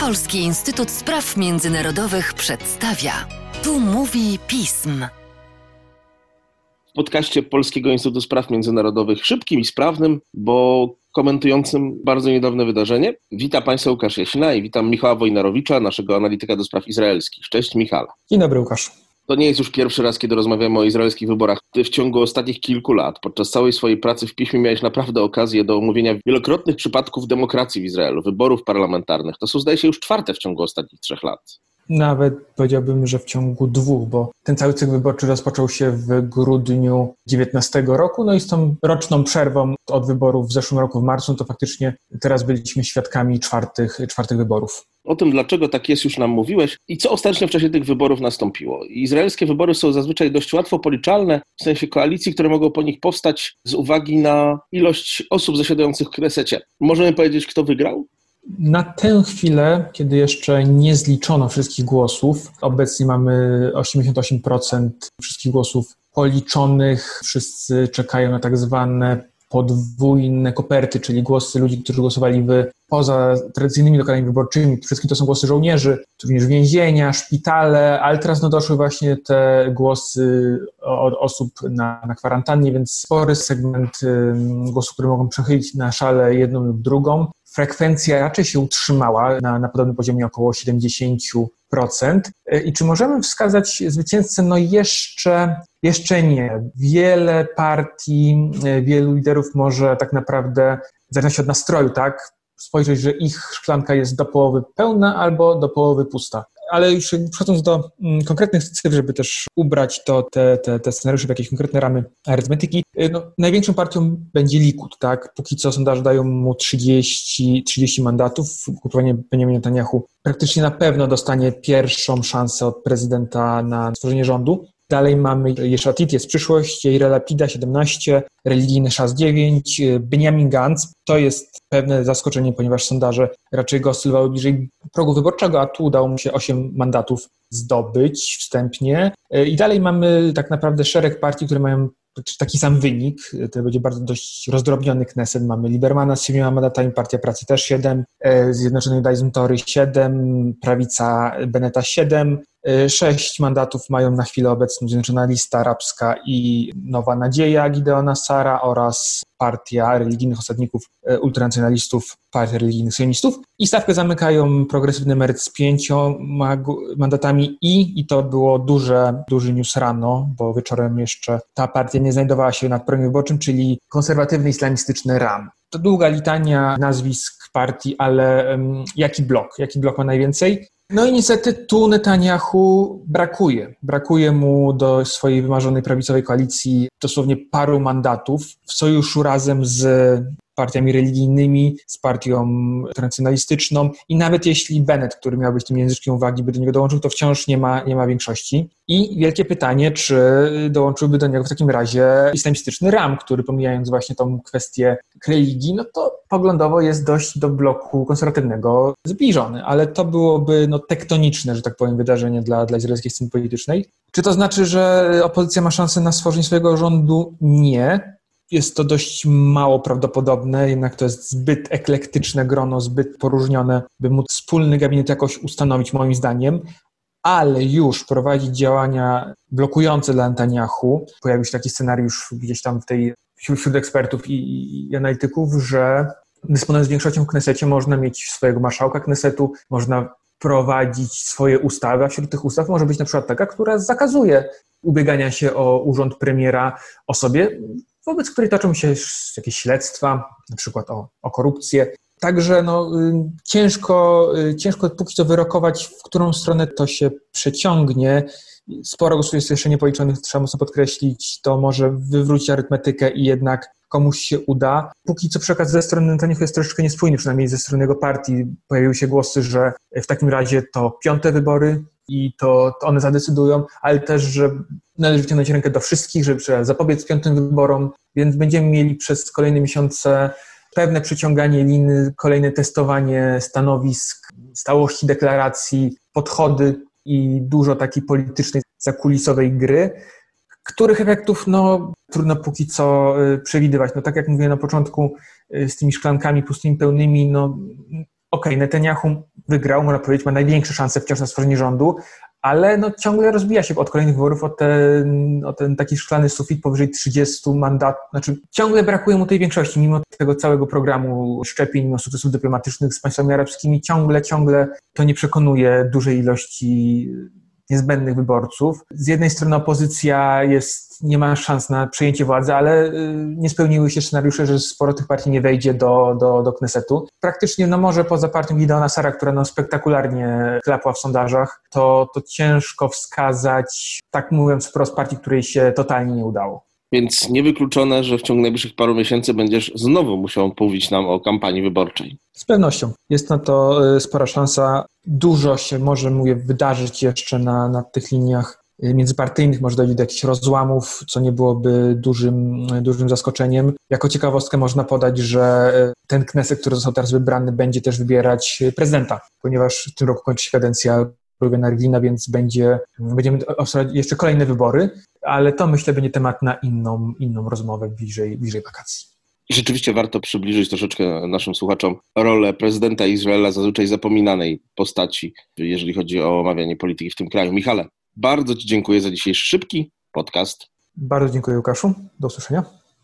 Polski Instytut Spraw Międzynarodowych przedstawia. Tu mówi pism. W podcaście Polskiego Instytutu Spraw Międzynarodowych szybkim i sprawnym, bo komentującym bardzo niedawne wydarzenie. Witam Państwa Łukasz Jasina i witam Michała Wojnarowicza, naszego analityka do spraw izraelskich. Cześć Michał. Dzień dobry Łukasz. To nie jest już pierwszy raz, kiedy rozmawiamy o izraelskich wyborach. Ty w ciągu ostatnich kilku lat, podczas całej swojej pracy w piśmie, miałeś naprawdę okazję do omówienia wielokrotnych przypadków demokracji w Izraelu, wyborów parlamentarnych. To są, zdaje się, już czwarte w ciągu ostatnich trzech lat. Nawet powiedziałbym, że w ciągu dwóch, bo ten cały cykl wyborczy rozpoczął się w grudniu 19 roku, no i z tą roczną przerwą od wyborów w zeszłym roku w marcu, to faktycznie teraz byliśmy świadkami czwartych, czwartych wyborów. O tym, dlaczego tak jest, już nam mówiłeś i co ostatecznie w czasie tych wyborów nastąpiło. Izraelskie wybory są zazwyczaj dość łatwo policzalne, w sensie koalicji, które mogą po nich powstać z uwagi na ilość osób zasiadających w Kresecie. Możemy powiedzieć, kto wygrał? Na tę chwilę, kiedy jeszcze nie zliczono wszystkich głosów, obecnie mamy 88% wszystkich głosów policzonych, wszyscy czekają na tak zwane podwójne koperty, czyli głosy ludzi, którzy głosowali w, poza tradycyjnymi lokalami wyborczymi. Wszystkie to są głosy żołnierzy, również więzienia, szpitale, ale teraz no doszły właśnie te głosy od osób na, na kwarantannie, więc spory segment głosów, które mogą przechylić na szale jedną lub drugą. Frekwencja raczej się utrzymała na, na podobnym poziomie około 70%. I czy możemy wskazać zwycięzcę? No jeszcze, jeszcze nie. Wiele partii, wielu liderów może tak naprawdę, w zależności od nastroju, tak, spojrzeć, że ich szklanka jest do połowy pełna albo do połowy pusta ale już przechodząc do mm, konkretnych cyfr, żeby też ubrać to, te, te, te scenariusze w jakieś konkretne ramy arytmetyki, y, no, największą partią będzie Likud, tak? Póki co sondaże dają mu 30, 30 mandatów. Ugrupowanie Benjamin Netanyahu praktycznie na pewno dostanie pierwszą szansę od prezydenta na stworzenie rządu. Dalej mamy Jeszatit, jest przyszłość, Jair Lapida 17, religijny Szas 9, Benjamin Gantz. To jest pewne zaskoczenie, ponieważ sondaże raczej go oscylowały bliżej progu wyborczego, a tu udało mu się 8 mandatów zdobyć wstępnie. I dalej mamy tak naprawdę szereg partii, które mają taki sam wynik, to będzie bardzo dość rozdrobniony Kneset. Mamy Libermana z siedmioma mandatami, Partia Pracy też siedem, e, Zjednoczony Dajzm Tory siedem, Prawica Beneta siedem, sześć mandatów mają na chwilę obecną Zjednoczona Lista Arabska i Nowa Nadzieja Gideona Sara oraz Partia Religijnych Osadników e, Ultranacjonalistów, Partia Religijnych Sionistów i stawkę zamykają Progresywny Emeryt z pięcioma mandatami i, i to było duże, duży news rano, bo wieczorem jeszcze ta partia nie znajdowała się nad progiem wyborczym, czyli konserwatywny islamistyczny RAM. To długa litania nazwisk partii, ale um, jaki blok? Jaki blok ma najwięcej? No i niestety tu Netanyahu brakuje. Brakuje mu do swojej wymarzonej prawicowej koalicji dosłownie paru mandatów w sojuszu razem z partiami religijnymi, z partią tradycjonalistyczną i nawet jeśli Bennett, który miał być tym języczkiem uwagi, by do niego dołączył, to wciąż nie ma, nie ma większości. I wielkie pytanie, czy dołączyłby do niego w takim razie islamistyczny RAM, który pomijając właśnie tą kwestię religii, no to poglądowo jest dość do bloku konserwatywnego zbliżony, ale to byłoby no, tektoniczne, że tak powiem, wydarzenie dla, dla izraelskiej sceny politycznej. Czy to znaczy, że opozycja ma szansę na stworzenie swojego rządu? Nie jest to dość mało prawdopodobne, jednak to jest zbyt eklektyczne grono, zbyt poróżnione, by móc wspólny gabinet jakoś ustanowić, moim zdaniem. Ale już prowadzić działania blokujące dla Netanyahu. Pojawił się taki scenariusz gdzieś tam w tej, wśród ekspertów i, i analityków, że dysponując większością w Knesecie można mieć swojego marszałka Knesetu, można prowadzić swoje ustawy, a wśród tych ustaw może być na przykład taka, która zakazuje ubiegania się o urząd premiera osobie, wobec której toczą się jakieś śledztwa, na przykład o, o korupcję. Także no, ciężko, y, ciężko póki co wyrokować, w którą stronę to się przeciągnie. Sporo głosów jest jeszcze niepoliczonych, trzeba mocno podkreślić. To może wywrócić arytmetykę i jednak komuś się uda. Póki co przekaz ze strony Netanyahu jest troszeczkę niespójny, przynajmniej ze strony jego partii. Pojawiły się głosy, że w takim razie to piąte wybory i to, to one zadecydują, ale też, że należy wyciągnąć rękę do wszystkich, żeby trzeba zapobiec piątym wyborom, więc będziemy mieli przez kolejne miesiące pewne przyciąganie liny, kolejne testowanie stanowisk, stałości deklaracji, podchody i dużo takiej politycznej, zakulisowej gry, których efektów no, trudno póki co y, przewidywać. No, tak jak mówiłem na początku, y, z tymi szklankami pustymi, pełnymi, no okej, okay, Netanyahu wygrał, można powiedzieć, ma największe szanse wciąż na stworzenie rządu, ale no ciągle rozbija się od kolejnych wyborów o ten, o ten taki szklany sufit powyżej 30 mandatów. Znaczy ciągle brakuje mu tej większości, mimo tego całego programu szczepień, mimo sukcesów dyplomatycznych z państwami arabskimi, ciągle, ciągle to nie przekonuje dużej ilości niezbędnych wyborców. Z jednej strony opozycja jest, nie ma szans na przejęcie władzy, ale y, nie spełniły się scenariusze, że sporo tych partii nie wejdzie do, do, do Knesetu. Praktycznie, no może poza partią Gideona Sara, która no spektakularnie klapła w sondażach, to, to ciężko wskazać, tak mówiąc wprost, partii, której się totalnie nie udało. Więc niewykluczone, że w ciągu najbliższych paru miesięcy będziesz znowu musiał mówić nam o kampanii wyborczej. Z pewnością. Jest na to y, spora szansa. Dużo się może, mówię, wydarzyć jeszcze na, na tych liniach y, międzypartyjnych, może dojść do jakichś rozłamów, co nie byłoby dużym, dużym zaskoczeniem. Jako ciekawostkę można podać, że ten Kneset, który został teraz wybrany, będzie też wybierać prezydenta, ponieważ w tym roku kończy się kadencja Rubena Rwina, więc będzie, będziemy obserwować jeszcze kolejne wybory, ale to myślę będzie temat na inną, inną rozmowę bliżej, bliżej wakacji. Rzeczywiście warto przybliżyć troszeczkę naszym słuchaczom rolę prezydenta Izraela, zazwyczaj zapominanej postaci, jeżeli chodzi o omawianie polityki w tym kraju. Michale, bardzo Ci dziękuję za dzisiejszy szybki podcast. Bardzo dziękuję, Łukaszu. Do usłyszenia.